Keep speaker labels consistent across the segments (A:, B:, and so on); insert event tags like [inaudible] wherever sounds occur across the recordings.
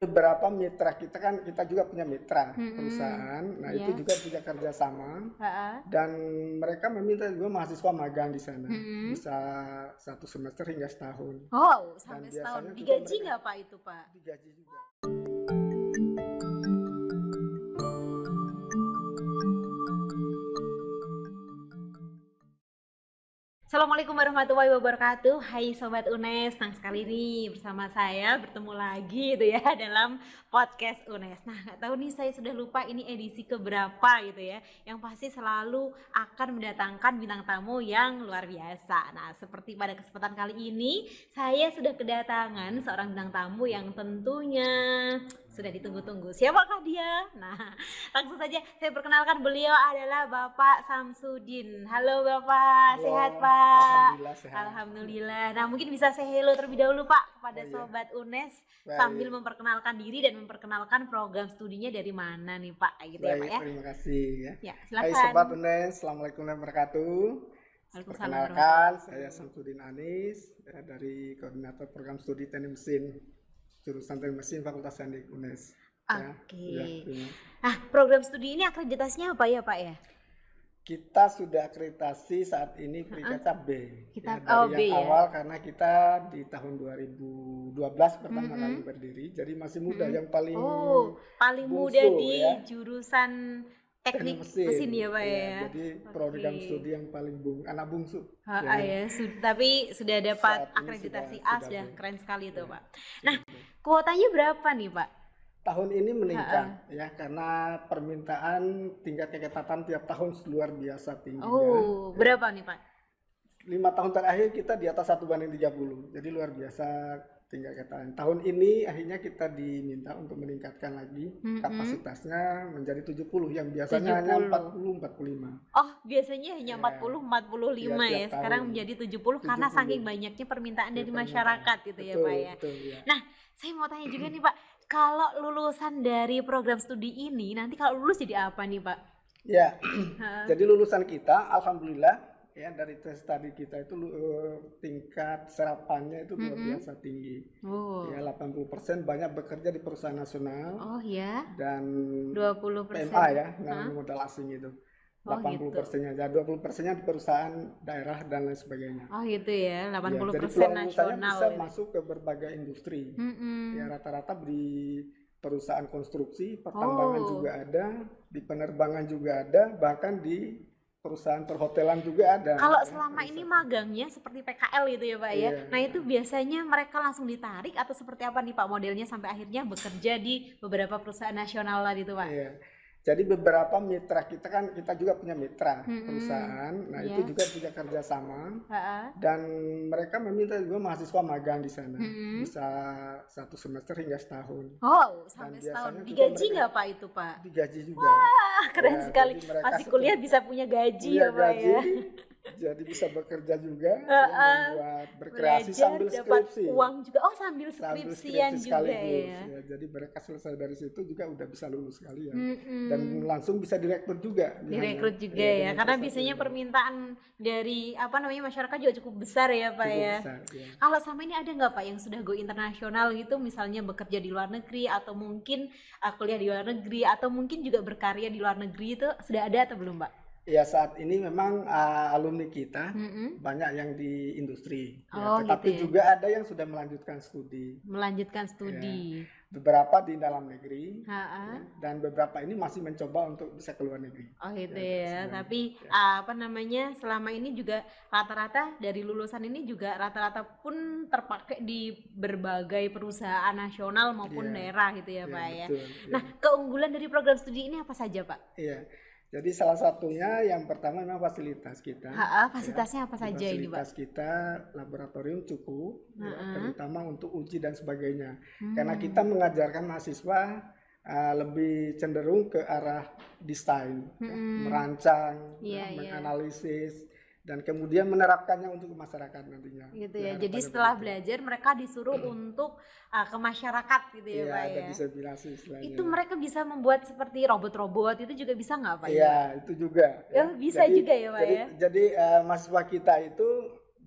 A: beberapa mitra kita kan kita juga punya mitra
B: Mm-mm.
A: perusahaan nah
B: Iya.
A: itu juga punya kerjasama
B: Ha-ha.
A: dan mereka meminta juga mahasiswa magang di sana
B: Mm-mm.
A: bisa satu semester hingga setahun
B: Oh, sampai setahun. Digaji nggak Pak itu Pak?
A: digaji juga
B: Assalamualaikum warahmatullahi wabarakatuh. Hai Sobat UNES Senang sekali nih bersama saya bertemu lagi gitu ya [laughs] dalam podcast UNES. Nah nggak tahu nih saya sudah lupa ini edisi keberapa gitu ya. Yang pasti selalu akan mendatangkan bintang tamu yang luar biasa. Nah seperti pada kesempatan kali ini Saya sudah kedatangan seorang bintang tamu yang tentunya sudah ditunggu-tunggu. Siapakah dia? Nah [laughs] langsung saja saya perkenalkan beliau adalah Bapak Samsudin. Halo Bapak,
A: Halo,
B: sehat Pak?
A: Alhamdulillah sehat
B: Alhamdulillah. Nah, mungkin bisa saya hello terlebih dahulu Pak kepada
A: Oh, iya.
B: sobat UNES
A: Baik.
B: sambil memperkenalkan diri dan memperkenalkan program studinya dari mana nih Pak, gitu ya
A: Baik,
B: Pak ya.
A: terima kasih ya
B: Ya,
A: Hai
B: silakan.
A: Sobat UNES, Assalamualaikum warahmatullahi wabarakatuh Perkenalkan, saya Samsudin Anis ya, dari Koordinator Program Studi Teknik Mesin jurusan Teknik Mesin Fakultas Teknik UNES. Ya,
B: Oke.
A: ya, terima.
B: Nah, program studi ini akreditasinya apa ya Pak ya?
A: Kita sudah akreditasi saat ini peringkat B.
B: Kita-
A: ya, dari
B: oh,
A: yang
B: B ya.
A: awal karena kita di tahun 2012 pertama
B: Mhm.
A: kali berdiri, jadi masih muda
B: Mhm.
A: yang paling
B: Oh, paling
A: bungsu,
B: muda di
A: ya.
B: jurusan teknik mesin, ya Pak ya.
A: Iya, Jadi program
B: Oke.
A: studi yang paling bung, anak bungsu.
B: Ha,
A: Ya.
B: ah, ya, tapi sudah dapat akreditasi
A: sudah-
B: A
A: sudah
B: sudah keren sekali itu
A: Ya.
B: Pak. Nah, kuotanya berapa nih Pak?
A: Tahun ini meningkat ya karena permintaan tingkat keketatan tiap tahun luar biasa tingginya.
B: Oh, berapa nih Pak?
A: lima tahun terakhir kita di atas satu banding 30 jadi luar biasa tingkat keketatan tahun ini akhirnya kita diminta untuk meningkatkan lagi
B: Mm-mm.
A: kapasitasnya menjadi 70 yang biasanya hanya
B: 70.
A: 40 45
B: Oh, biasanya hanya
A: Ya.
B: 40 45
A: Iya,
B: ya.
A: tiap
B: Sekarang
A: tahun.
B: menjadi 70 karena
A: 70.
B: saking banyaknya permintaan dari
A: Ya,
B: masyarakat gitu ya, Pak ya.
A: betul, ya.
B: Saya mau tanya juga nih, Pak. Kalau lulusan dari program studi ini nanti kalau lulus jadi apa nih, Pak?
A: Ya, [clears throat] jadi lulusan kita alhamdulillah ya dari tes tadi kita itu eh, tingkat serapannya itu luar
B: Mm-mm.
A: biasa tinggi
B: Oh.
A: ya 80% banyak bekerja di perusahaan nasional
B: Oh ya,
A: dan
B: 20%.
A: PMA ya, yang modal asing itu.
B: Oh,
A: 80
B: gitu.
A: persennya, ya 20 persennya di perusahaan daerah dan lain sebagainya.
B: Oh gitu ya, 80%
A: Ya, jadi usahanya
B: nasional.
A: bisa
B: gitu.
A: masuk ke berbagai industri.
B: Mm-mm.
A: Ya rata-rata di perusahaan konstruksi, pertambangan
B: Oh.
A: juga ada, di penerbangan juga ada, bahkan di perusahaan perhotelan juga ada.
B: Kalau
A: Ya,
B: selama ini magangnya seperti PKL gitu ya Pak ya.
A: Iya.
B: Nah itu biasanya mereka langsung ditarik atau seperti apa nih Pak modelnya sampai akhirnya bekerja di beberapa perusahaan nasional lah gitu Pak.
A: Iya. Jadi beberapa mitra kita kan kita juga punya mitra
B: Mm-mm.
A: perusahaan. Nah,
B: Iya.
A: itu juga punya kerjasama.
B: Ha-ha.
A: dan mereka meminta juga mahasiswa magang di sana
B: Mm-mm.
A: bisa satu semester hingga setahun
B: Oh sampai
A: Dan
B: setahun. Digaji nggak Pak itu Pak?
A: digaji juga
B: Ah keren
A: Ya,
B: sekali. Masih kuliah bisa punya gaji
A: punya
B: ya Pak
A: gaji
B: ya.
A: Jadi bisa bekerja juga ya,
B: Heeh.
A: membuat berkreasi
B: Belajar
A: sambil
B: dapat
A: skripsi
B: uang juga. Oh sambil
A: sambil
B: skripsian
A: skripsi
B: juga ya.
A: ya. jadi mereka selesai dari situ juga udah bisa lulus sekalian
B: Mm-mm.
A: dan langsung bisa direkrut juga di
B: direkrut
A: sana.
B: juga
A: Iya,
B: ya
A: dengan
B: karena biasanya
A: juga.
B: permintaan dari apa namanya masyarakat juga cukup besar ya pak
A: Cukup
B: ya
A: besar, ya.
B: kalau sama ini ada nggak pak yang sudah go internasional gitu misalnya bekerja di luar negeri atau mungkin uh, kuliah di luar negeri atau mungkin juga berkarya di luar negeri itu sudah ada atau belum pak?
A: Ya saat ini memang uh, alumni kita
B: Mm-mm.
A: banyak yang di industri, ya.
B: Oh,
A: tetapi
B: gitu ya.
A: juga ada yang sudah melanjutkan studi.
B: melanjutkan studi.
A: Beberapa di dalam negeri
B: Ha-ha.
A: dan beberapa ini masih mencoba untuk bisa ke luar negeri.
B: Oh gitu
A: Ya,
B: ya, tapi
A: ya.
B: uh, apa namanya selama ini juga rata-rata dari lulusan ini juga rata-rata pun terpakai di berbagai perusahaan nasional maupun
A: Iya.
B: daerah gitu ya
A: Ya,
B: pak ya.
A: betul,
B: Nah
A: ya.
B: keunggulan dari program studi ini apa saja pak?
A: Iya. Jadi salah satunya yang pertama memang fasilitas kita.
B: Ha, fasilitasnya apa
A: Di
B: saja ini pak?
A: Fasilitas kita laboratorium cukup, ya, terutama untuk uji dan sebagainya.
B: Hmm.
A: Karena kita mengajarkan mahasiswa uh, lebih cenderung ke arah desain, ya,
B: Mm-mm.
A: merancang,
B: Iya,
A: ya,
B: iya.
A: menganalisis, dan kemudian menerapkannya untuk masyarakat nantinya.
B: gitu ya. Jadi setelah
A: begitu.
B: belajar mereka disuruh untuk uh, ke masyarakat gitu ya
A: Iya,
B: pak
A: ada
B: ya.
A: disabilitasi istilahnya.
B: Itu mereka bisa membuat seperti robot-robot itu juga bisa nggak pak?
A: Iya, itu juga.
B: Ya, bisa juga ya, Pak,
A: jadi,
B: ya?
A: Jadi eh, mahasiswa kita itu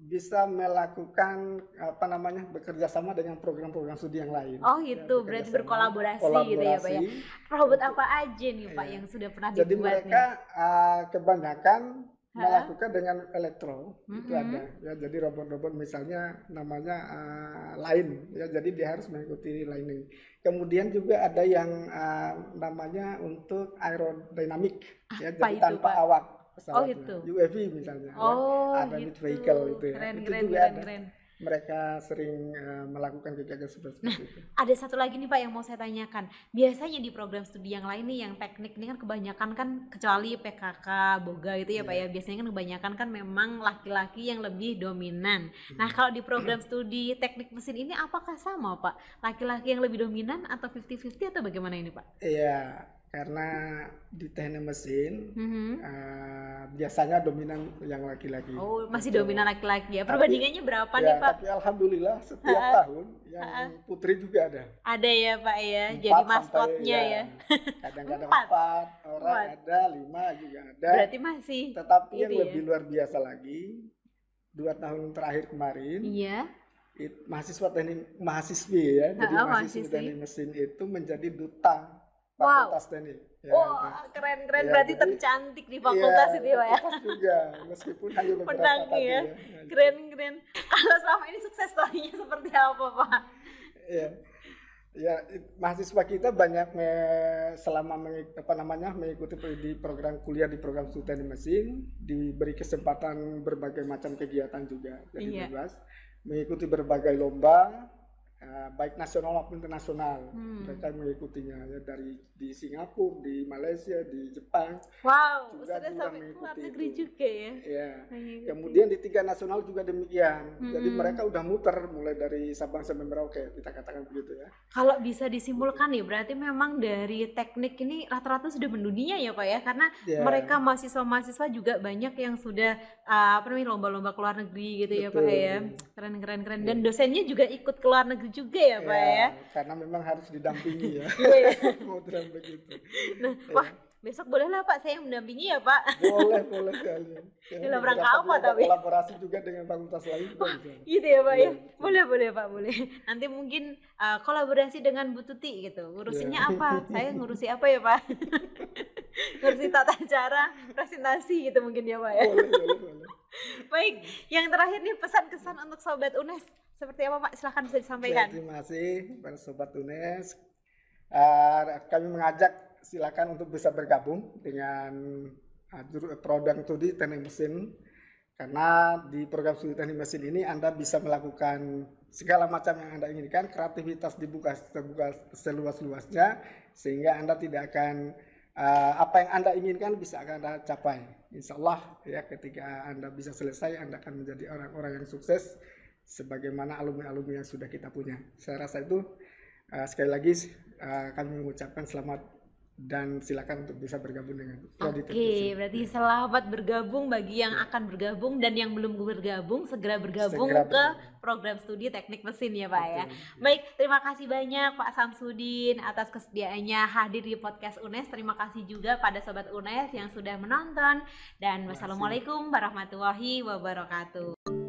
A: bisa melakukan apa namanya bekerja sama dengan program-program studi yang lain.
B: Oh gitu,
A: Ya,
B: berarti
A: bekerja sama,
B: berkolaborasi gitu ya Pak ya. Robot apa aja nih Pak
A: Iya.
B: yang sudah pernah
A: Jadi
B: dibuat
A: mereka uh, kebanyakan? Melakukan dengan elektro itu
B: Mhm.
A: ada ya jadi robot-robot misalnya namanya uh, lain ya jadi dia harus mengikuti lining kemudian juga ada yang uh, namanya untuk aerodynamic ya
B: Apa
A: jadi
B: itu,
A: tanpa
B: Pak?
A: awak pesawatnya
B: gitu.
A: UAV misalnya ya.
B: Oh,
A: ada
B: gitu.
A: vehicle itu ya.
B: Keren,
A: Itu
B: keren,
A: juga
B: keren,
A: ada.
B: keren.
A: Mereka sering uh, melakukan kegiatan seperti itu
B: Ada satu lagi nih Pak yang mau saya tanyakan. Biasanya di program studi yang lain nih yang teknik ini kan kebanyakan kan kecuali PKK, Boga itu ya Pak
A: Iya.
B: ya. Biasanya kan kebanyakan kan memang laki-laki yang lebih dominan. Nah,
A: Hmm.
B: kalau di program studi teknik mesin ini apakah sama Pak? Laki-laki yang lebih dominan atau 50-50 atau bagaimana ini Pak?
A: iya karena di teknik mesin
B: Mhm.
A: uh, biasanya dominan yang laki-laki
B: Oh, masih
A: Gitu.
B: dominan laki-laki ya.
A: Tapi-
B: Perbandingannya berapa
A: Ya,
B: nih Pak?
A: tapi alhamdulillah setiap
B: Ha-ha.
A: tahun yang
B: Ha-ha.
A: putri juga ada.
B: Ada ya Pak ya.
A: Empat
B: Jadi maskotnya ya.
A: Kadang-kadang
B: Empat.
A: empat, orang
B: Empat.
A: ada, lima juga ada.
B: Berarti masih
A: Tetapi yang
B: ya.
A: lebih luar biasa lagi, dua tahun terakhir kemarin,
B: Iya.
A: it- mahasiswa teknik mahasiswi ya, jadi mahasiswa
B: mahasiswi.
A: teknik mesin itu menjadi duta
B: Wow.
A: fakultas teknik. Ya,
B: Wah, keren-keren.
A: Ya,
B: Berarti
A: jadi-
B: tercantik di fakultas
A: Iya,
B: itu ya Pak ya.
A: fakultas juga, meskipun hanya beberapa
B: Menang
A: tadi
B: ya.
A: Nah,
B: Keren keren. Kalau selama ini sukses story-nya seperti apa, Pak?
A: Ya, ya mahasiswa kita banyak me- selama mengik- apa namanya mengikuti di program kuliah di program studi teknik mesin diberi kesempatan berbagai macam kegiatan juga jadi
B: Iya.
A: bebas mengikuti berbagai lomba eh, baik nasional maupun internasional
B: Hmm.
A: mereka mengikutinya ya dari di Singapura di Malaysia di Jepang
B: Wow,
A: Juga-
B: sudah
A: juga
B: sampai ke luar
A: mengikuti
B: negeri
A: itu.
B: juga ya.
A: ya
B: Mengikuti.
A: Kemudian di tiga nasional juga demikian. Jadi
B: Hmm.
A: mereka udah muter mulai dari Sabang sampai Merauke, kita katakan begitu ya.
B: kalau bisa disimpulkan nih, berarti memang dari teknik ini rata-rata sudah mendunia ya, Pak ya, karena
A: Ya.
B: mereka mahasiswa-mahasiswa juga banyak yang sudah uh, apa namanya lomba-lomba ke luar negeri gitu ya, Pak
A: Betul.
B: ya. Keren keren keren. Dan dosennya juga ikut ke luar negeri juga ya, Pak ya.
A: Ya, karena memang harus didampingi ya.
B: Iya, ya.
A: Modern begitu.
B: Nah,
A: Ya.
B: wah, besok boleh lah Pak saya yang mendampingi ya, Pak.
A: Boleh, [laughs] boleh sekali. Ya,
B: Dalam rangka apa tapi?
A: Kolaborasi juga dengan fakultas lain bisa.
B: Gitu ya Pak
A: Iya,
B: ya.
A: betul.
B: Boleh boleh Pak boleh. Nanti mungkin uh, kolaborasi dengan Bu Tuti gitu. Ngurusinnya
A: Iya.
B: apa? Saya ngurusi apa ya Pak? [laughs] ngurusi tata cara presentasi gitu mungkin ya Pak ya.
A: Boleh, boleh, boleh. [laughs]
B: Baik, yang terakhir nih pesan kesan untuk sobat UNES seperti apa Pak? Silahkan bisa disampaikan.
A: Ya, terima kasih para sobat UNES. Eh, kami mengajak silakan untuk bisa bergabung dengan uh, juru- program studi teknik mesin karena di program studi teknik mesin ini Anda bisa melakukan segala macam yang Anda inginkan, kreativitas dibuka terbuka seluas-luasnya sehingga Anda tidak akan uh, apa yang Anda inginkan bisa akan Anda capai. Insya Allah ya ketika Anda bisa selesai Anda akan menjadi orang-orang yang sukses sebagaimana alumni-alumni yang sudah kita punya. Saya rasa itu uh, sekali lagi uh, kami mengucapkan selamat dan silakan untuk bisa bergabung dengan
B: Oke,
A: Prodi Teknik Mesin.
B: berarti selamat bergabung bagi yang akan bergabung dan yang belum bergabung segera bergabung
A: Segera
B: ke
A: bergabung.
B: program studi teknik mesin ya Pak ya.
A: Betul.
B: Baik, terima kasih banyak Pak Samsudin atas kesediaannya hadir di podcast UNES. Terima kasih juga pada sobat UNES yang sudah menonton dan wassalamualaikum warahmatullahi wabarakatuh.